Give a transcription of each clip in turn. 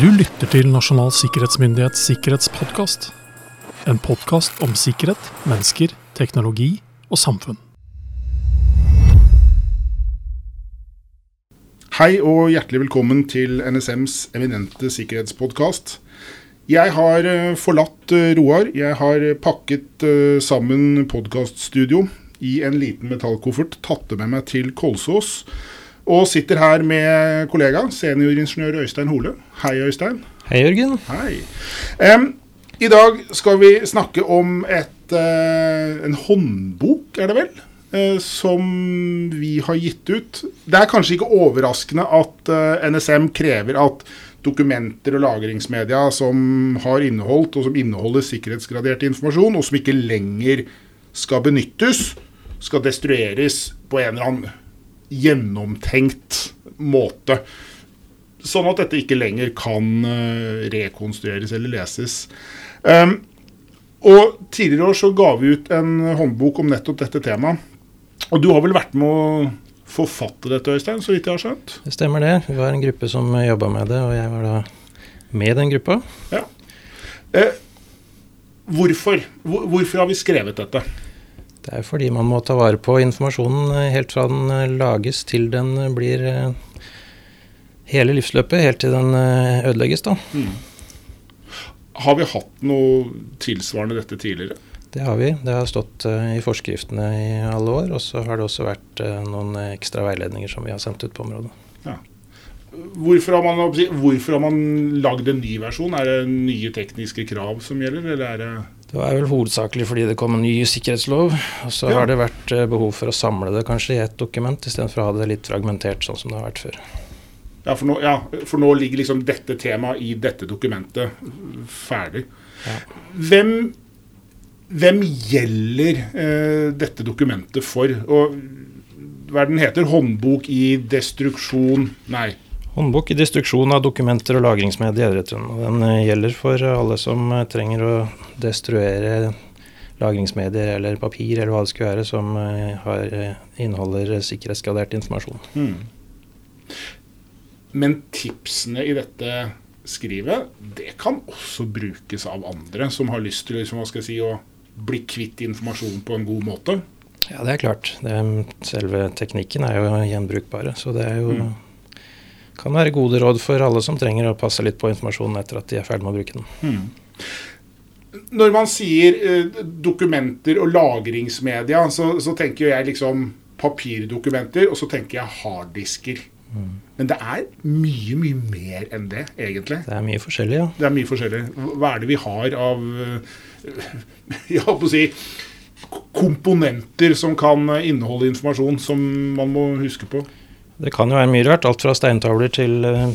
Du lytter til Nasjonal sikkerhetsmyndighets sikkerhetspodkast. En podkast om sikkerhet, mennesker, teknologi og samfunn. Hei og hjertelig velkommen til NSMs eminente sikkerhetspodkast. Jeg har eh, forlatt eh, Roar. Jeg har pakket eh, sammen podkaststudio i en liten metallkoffert, tatt det med meg til Kolsås. Og sitter her med kollega, senioringeniør Øystein Hole. Hei, Øystein. Hei, Jørgen. Hei. Um, I dag skal vi snakke om et, uh, en håndbok, er det vel? Eh, som vi har gitt ut. Det er kanskje ikke overraskende at eh, NSM krever at dokumenter og lagringsmedia som har inneholdt, og som inneholder sikkerhetsgradert informasjon, og som ikke lenger skal benyttes, skal destrueres på en eller annen gjennomtenkt måte. Sånn at dette ikke lenger kan eh, rekonstrueres eller leses. Um, og Tidligere år så ga vi ut en håndbok om nettopp dette temaet. Og du har vel vært med å forfatte dette, Øystein, så vidt jeg har skjønt? Det stemmer det. Vi var en gruppe som jobba med det, og jeg var da med den gruppa. Ja. Eh, hvorfor? Hvor, hvorfor har vi skrevet dette? Det er fordi man må ta vare på informasjonen eh, helt fra den eh, lages til den eh, blir hele livsløpet, helt til den ødelegges, da. Mm. Har vi hatt noe tilsvarende dette tidligere? Det har vi. Det har stått i forskriftene i alle år. Og så har det også vært noen ekstra veiledninger som vi har sendt ut på området. Ja. Hvorfor har, man, hvorfor har man lagd en ny versjon? Er det nye tekniske krav som gjelder, eller er det det var vel hovedsakelig fordi det kom en ny sikkerhetslov. Og så ja. har det vært eh, behov for å samle det kanskje i ett dokument, istedenfor å ha det litt fragmentert sånn som det har vært før. Ja, for nå, ja, for nå ligger liksom dette temaet i dette dokumentet ferdig. Ja. Hvem, hvem, gjelder eh, dette dokumentet for? Og hva den heter? Håndbok i destruksjon Nei. Håndbok i destruksjon av dokumenter og lagringsmedier. Den eh, gjelder for alle som eh, trenger å destruere lagringsmedier eller papir eller hva det skulle være som eh, har, inneholder sikkerhetsgradert informasjon. Mm. Men tipsene i dette skrivet, det kan også brukes av andre som har lyst til liksom, si, å bli kvitt informasjon på en god måte? Ja, det er klart. Det, selve teknikken er jo gjenbrukbare. Så det er jo mm kan være gode råd for alle som trenger å passe litt på informasjonen etter at de er ferdig med å bruke den. Mm. Når man sier eh, dokumenter og lagringsmedia, så, så, tenker jeg liksom papirdokumenter, og så tenker jeg harddisker. Mm. Men det er mye, mye mer enn det, egentlig. Det er mye forskjellig, ja. Det er mye forskjellig. Hva er det vi har av Jeg holdt på å si komponenter som kan inneholde informasjon som man må huske på? Det kan jo være mye rart. Alt fra steintavler til uh,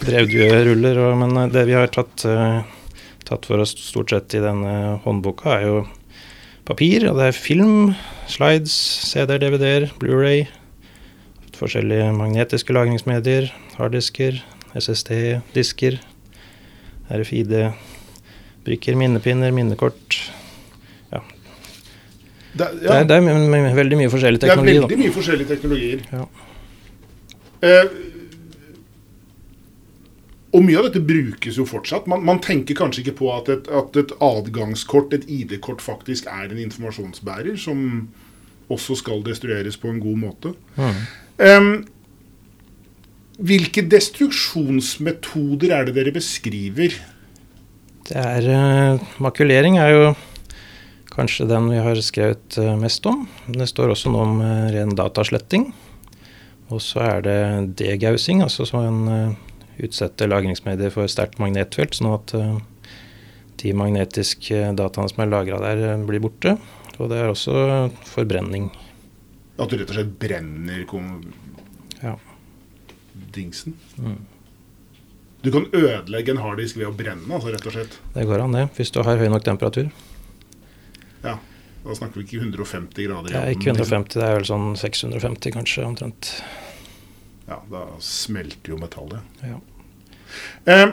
brevdueruller. Men uh, det vi har tatt, uh, tatt, for oss stort sett i denne håndboka, er jo papir. Og det er film, slides, CD-er, DVD-er, Blu-ray. Forskjellige magnetiske lagringsmedier, harddisker, SSD-disker, RFID-brikker, minnepinner, minnekort. Ja. Det, ja. det, er, det er veldig mye forskjellig teknologi. Det er veldig mye forskjellige teknologier. Ja. Eh, og mye av dette brukes jo fortsatt. Man, man tenker kanskje ikke på at et, at et adgangskort, et ID-kort, faktisk er en informasjonsbærer som også skal destrueres på en god måte. Mm. Um, hvilke destruksjonsmetoder er det dere beskriver? Det er uh, Makulering er jo kanskje den vi har skrevet uh, mest om. Det står også noe om uh, ren datasletting. Og så er det degausing, altså så en uh, utsetter lagringsmedier for sterkt magnetfelt, sånn at uh, de magnetiske dataene som er lagra der, blir borte. Og det er også forbrenning. At du rett og slett brenner ja. dingsen? Mm. Du kan ødelegge en harddisk ved å brenne, altså rett og slett? Det går an, det. Hvis du har høy nok temperatur. Ja. Da snakker vi ikke 150 grader? Ja, ikke 150, det er vel sånn 650 kanskje, omtrent. Ja, da smelter jo metallet. Ja. Eh,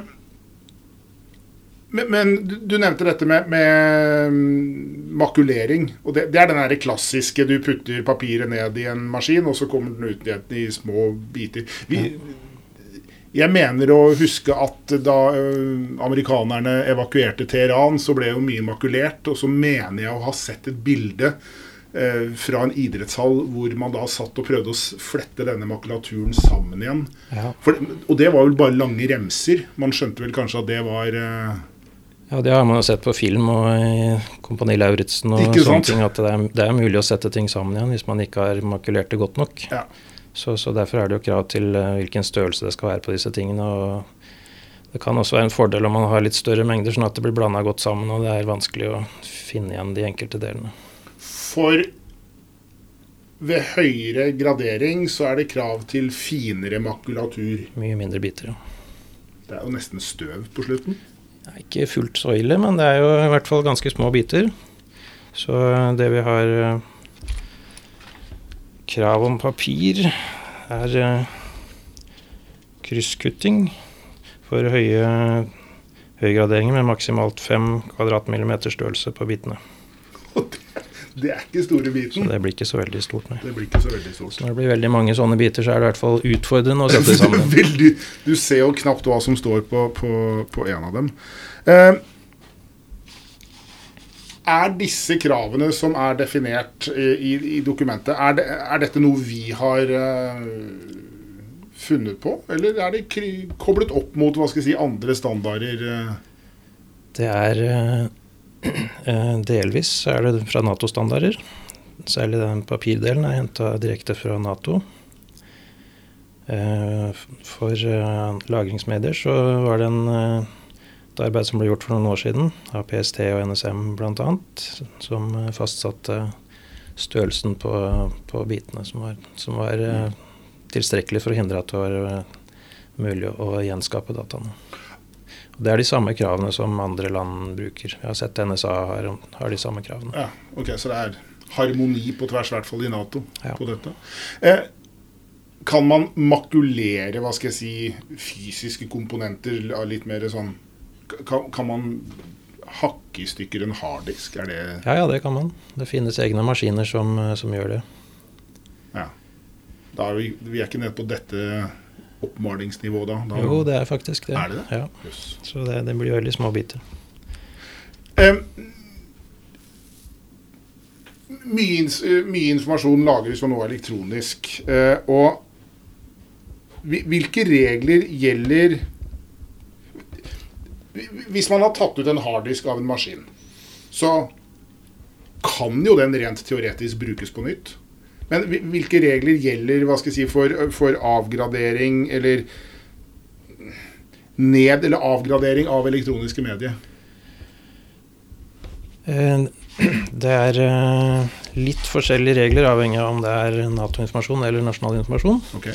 men, men, du nevnte dette med, med mm, makulering. og det, det, er den der klassiske du putter papiret ned i en maskin, og så kommer den ut igjen i små biter. Vi, Jeg mener å huske at da uh, amerikanerne evakuerte Teheran, så ble jo mye makulert. Og så mener jeg å ha sett et bilde uh, fra en idrettshall hvor man da satt og prøvde å flette denne makulaturen sammen igjen. Ja. For, og det var vel bare lange remser. Man skjønte vel kanskje at det var eh, Ja, det har man jo sett på film og i Kompani Lauritzen og sånne ting, at det er, det er mulig å sette ting sammen igjen hvis man ikke har makulert det godt nok. Ja. Så, så derfor er det jo krav til eh, hvilken størrelse det skal være på disse tingene. og Det kan også være en fordel om man har litt større mengder, sånn at det blir blanda godt sammen og det er vanskelig å finne igjen de enkelte delene. For ved høyere gradering så er det krav til finere makulatur. Mye mindre biter. ja. Det er jo nesten støv på slutten. Det er ikke fullt så ille, men det er jo i hvert fall ganske små biter. Så det vi har eh, krav om papir, er eh, krysskutting for høye høygraderinger med maksimalt 5 kvadratmillimeter størrelse på bitene. Det, er ikke store Så det blir ikke så veldig stort. Nei. Det blir ikke så veldig stort. Så når det blir veldig mange sånne biter, så er det i hvert fall utfordrende å sette sammen. Veldig, du ser jo knapt hva som står på, på, på en av dem. Eh, er disse kravene som er definert i, i, i dokumentet, er, det, er dette noe vi har uh, funnet på? Eller er det koblet opp mot hva skal jeg si, andre standarder? Uh? Det er eh, delvis er det fra Nato-standarder. Særlig den papirdelen er henta direkte fra Nato. Eh, For eh, lagringsmedier så var det en, eh, et arbeid som ble gjort for noen år siden, av PST og NSM bl.a., som eh, fastsatte størrelsen på, på bitene, som var, som var eh, tilstrekkelig for å hindre at det var eh, mulig å gjenskape dataene. Det er de samme kravene som andre land bruker. Jeg har sett NSA har, har de samme kravene. Ja, ok, Så det er harmoni på tvers, i hvert fall i Nato, Ja. på dette. Eh, kan man makulere hva skal jeg si, fysiske komponenter av litt mer sånn kan, kan man hakke i stykker en harddisk? Er det Ja, ja, det kan man. Det finnes egne maskiner som, som gjør det. Ja. Da er vi, vi er ikke nede på dette oppmalingsnivået da? da Jo, det er faktisk det. Er det det? Ja, Yes. så det, det blir veldig små biter. Um, mye, mye informasjon lagres jo nå elektronisk. Uh, og hvilke regler gjelder Hvis man har tatt ut en harddisk av en maskin, så kan jo den rent teoretisk brukes på nytt. Men hvilke regler gjelder hva skal jeg si, for, for avgradering eller ned- eller avgradering av elektroniske medier? Eh, Det er eh, litt forskjellige regler avhengig av om det er Nato-informasjon eller nasjonal informasjon. Ok.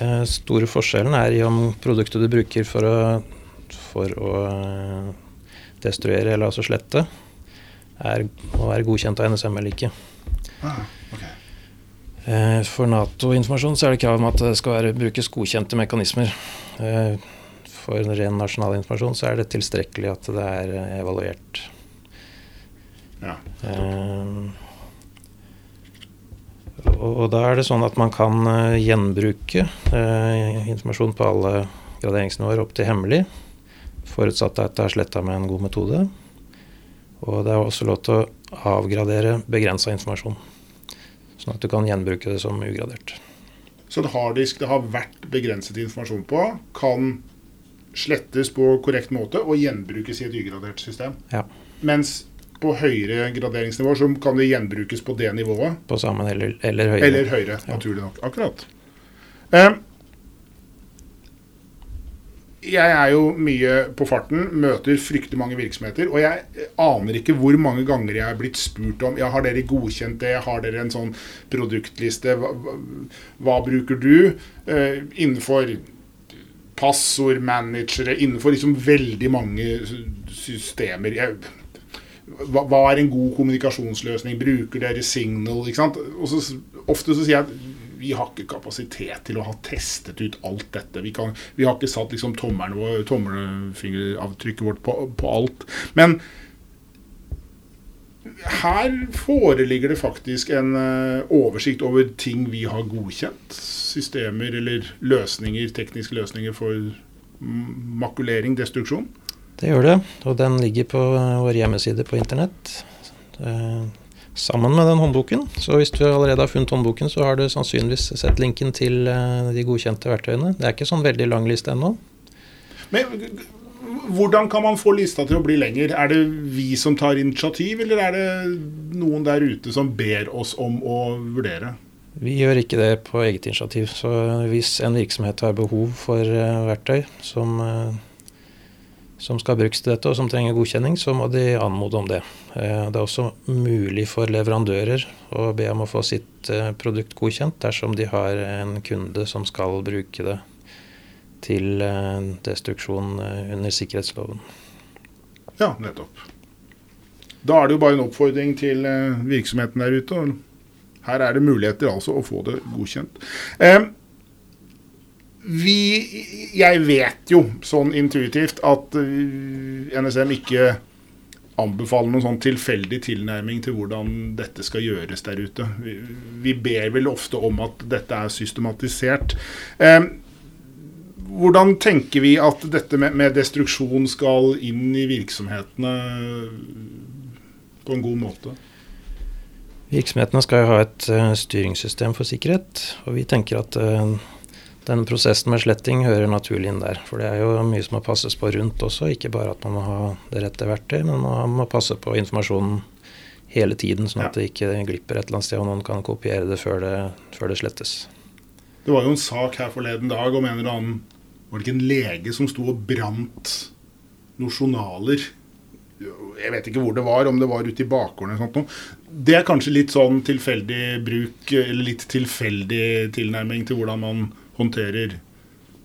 Eh, Store forskjellen er i om produktet du bruker for å, for å destruere eller altså slette, er, må være godkjent av NSM eller ikke. Ah, ok. Eh, For Nato-informasjon så er det krav om at det skal være, brukes godkjente mekanismer. Eh, For ren nasjonal informasjon så er det tilstrekkelig at det er eh, evaluert. Ja. Og, da er det sånn at man kan gjenbruke informasjon på alle graderingsnivåer opp til hemmelig, forutsatt at det er sletta med en god metode. Og det er også lov til å avgradere begrensa informasjon. Sånn at du kan gjenbruke det som ugradert. Så en harddisk det har vært begrenset informasjon på, kan slettes på korrekt måte og gjenbrukes i et ugradert system. Ja. Mens på høyere graderingsnivåer så kan det gjenbrukes på det nivået. På samme eller, eller høyere. Eller høyere, naturlig nok. Akkurat. Eh, jeg er jo mye på farten, møter fryktelig mange virksomheter. Og jeg aner ikke hvor mange ganger jeg er blitt spurt om ja, har dere godkjent det, har dere en sånn produktliste, hva, hva, bruker du? Eh, innenfor passordmanagere, innenfor liksom veldig mange systemer. Jeg, hva, hva er en god kommunikasjonsløsning? Bruker dere Signal? ikke sant? Og så, ofte så sier jeg vi har ikke kapasitet til å ha testet ut alt dette. Vi, kan, vi har ikke satt liksom vår, tommelfingeravtrykket vårt på, på alt. Men her foreligger det faktisk en uh, oversikt over ting vi har godkjent. Systemer eller løsninger, tekniske løsninger for makulering, destruksjon. Det gjør det, og den ligger på vår hjemmeside på internett. Sammen med den håndboken. Så hvis du allerede har funnet håndboken, så har du sannsynligvis sett linken til uh, de godkjente verktøyene. Det er ikke sånn veldig lang liste ennå. Men hvordan kan man få lista til å bli lenger? Er det vi som tar initiativ, eller er det noen der ute som ber oss om å vurdere? Vi gjør ikke det på eget initiativ. Så hvis en virksomhet har behov for uh, verktøy som, uh, som skal brukes til dette, og som trenger godkjenning, så må de anmode om det. Uh, det er også mulig for leverandører å be om å få sitt produkt godkjent dersom de har en kunde som skal bruke det til eh, destruksjon eh, under sikkerhetsloven. Ja, nettopp. Da er det jo bare en oppfordring til eh, virksomheten der ute. Her er det muligheter altså å få det godkjent. Vi, jeg vet jo sånn intuitivt at NSM ikke anbefaler noen sånn tilfeldig tilnærming til hvordan dette skal gjøres der ute. Vi, ber vel ofte om at dette er systematisert. Eh, hvordan tenker vi at dette med, med, destruksjon skal inn i virksomhetene på en god måte? Virksomhetene skal jo ha et uh, styringssystem for sikkerhet. Og vi tenker at uh, denne prosessen med sletting hører naturlig inn der. For det er jo mye som må passes på rundt også. Ikke bare at man må ha det rette verktøy, men man må passe på informasjonen hele tiden, sånn at ja. det ikke glipper et eller annet sted og noen kan kopiere det før det, før det slettes. Det var jo en sak her forleden dag om en eller annen var det ikke en lege som sto og brant noen journaler? Jeg vet ikke hvor det var, om det var ute i bakgården eller noe. Det er kanskje litt sånn tilfeldig bruk, eller litt tilfeldig tilnærming til hvordan man håndterer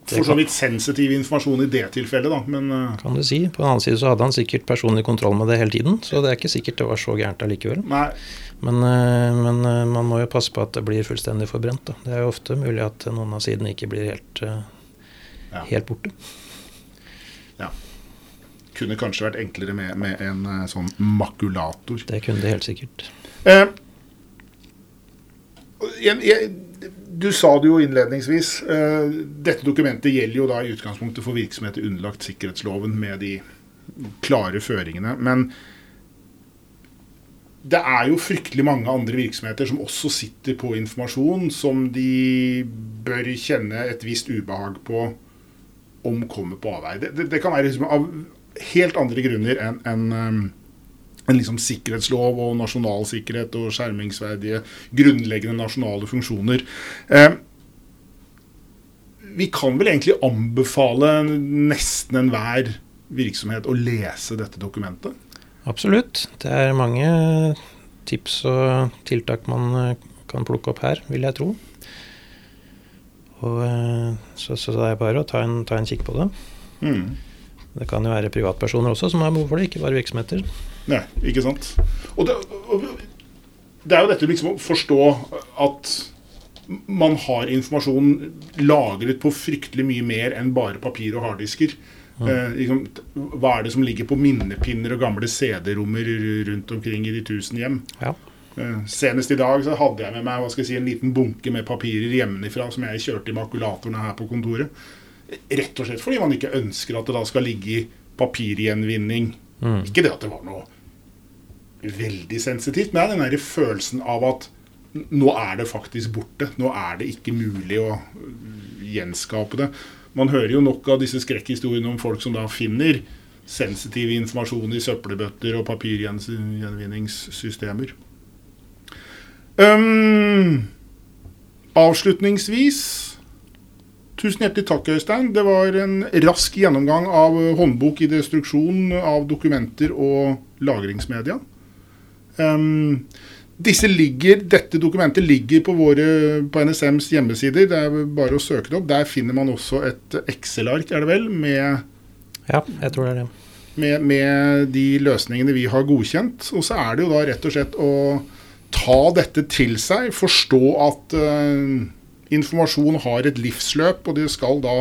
for så vidt sensitiv informasjon i det tilfellet, da. Men, uh, kan du si. På den annen side så hadde han sikkert personlig kontroll med det hele tiden, så det er ikke sikkert det var så gærent allikevel. Men, uh, men uh, man må jo passe på at det blir fullstendig forbrent. Da. Det er jo ofte mulig at noen av sidene ikke blir helt ja. helt borte. Ja. Kunne kanskje vært enklere med, med en sånn makulator. Det kunne det helt sikkert. Eh, jeg, jeg, du sa det jo innledningsvis. Uh, dette dokumentet gjelder jo da i utgangspunktet for virksomheter underlagt sikkerhetsloven med de klare føringene. Men det er jo fryktelig mange andre virksomheter som også sitter på informasjon som de bør kjenne et visst ubehag på om kommer på avveie. Det, det, det, kan være liksom av helt andre grunner enn en, um, en liksom sikkerhetslov og nasjonal sikkerhet og skjermingsverdige grunnleggende nasjonale funksjoner. Eh, vi kan vel egentlig anbefale nesten enhver virksomhet å lese dette dokumentet? Absolutt. Det er mange tips og tiltak man eh, kan plukke opp her, vil jeg tro. Og, eh, så, så, det er bare å ta en, ta en kikk på det. Mm. Det kan jo være privatpersoner også som har behov for det, ikke bare virksomheter. Nei, ikke sant. Og det, det er jo dette liksom å forstå at man har informasjon lagret på fryktelig mye mer enn bare papir og harddisker. Eh, liksom, hva er det som ligger på minnepinner og gamle CD-rommer rundt omkring i de tusen hjem? Ja. Eh, senest i dag så hadde jeg med meg hva skal jeg si, en liten bunke med papirer hjemmefra som jeg kjørte i makulatorene her på kontoret. Rett og slett fordi man ikke ønsker at det da skal ligge i papirgjenvinning. Mm. Ikke det at det var noe veldig sensitivt, men den der følelsen av at nå er det faktisk borte. Nå er det ikke mulig å gjenskape det. Man hører jo nok av disse skrekkhistoriene om folk som da finner sensitiv informasjon i søppelbøtter og papirgjenvinningssystemer. Um, avslutningsvis Tusen hjertelig takk, Øystein. Det var en rask gjennomgang av håndbok i destruksjon av dokumenter og lagringsmedia. Um, ligger, dette dokumentet ligger på, våre, på, NSMs hjemmesider. Det er bare å søke det opp. Der finner man også et Excel-ark, er det vel, med Ja, jeg tror det er det. Med, med de løsningene vi har godkjent. Og så er det jo da rett og slett å ta dette til seg, forstå at uh, informasjon har et livsløp, og det skal da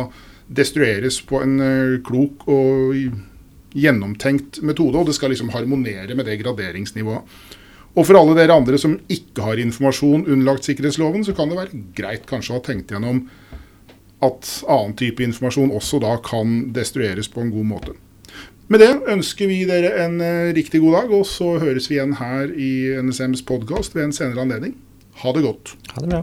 destrueres på en uh, klok og gjennomtenkt metode, og det skal liksom harmonere med det graderingsnivået. Og for alle dere andre som ikke har informasjon underlagt sikkerhetsloven, så kan det være greit kanskje å ha tenkt gjennom at annen type informasjon også da kan destrueres på en god måte. Med det ønsker vi dere en eh, riktig god dag, og så høres vi igjen her i NSMs podkast ved en senere anledning. Ha det godt. Ha det bra.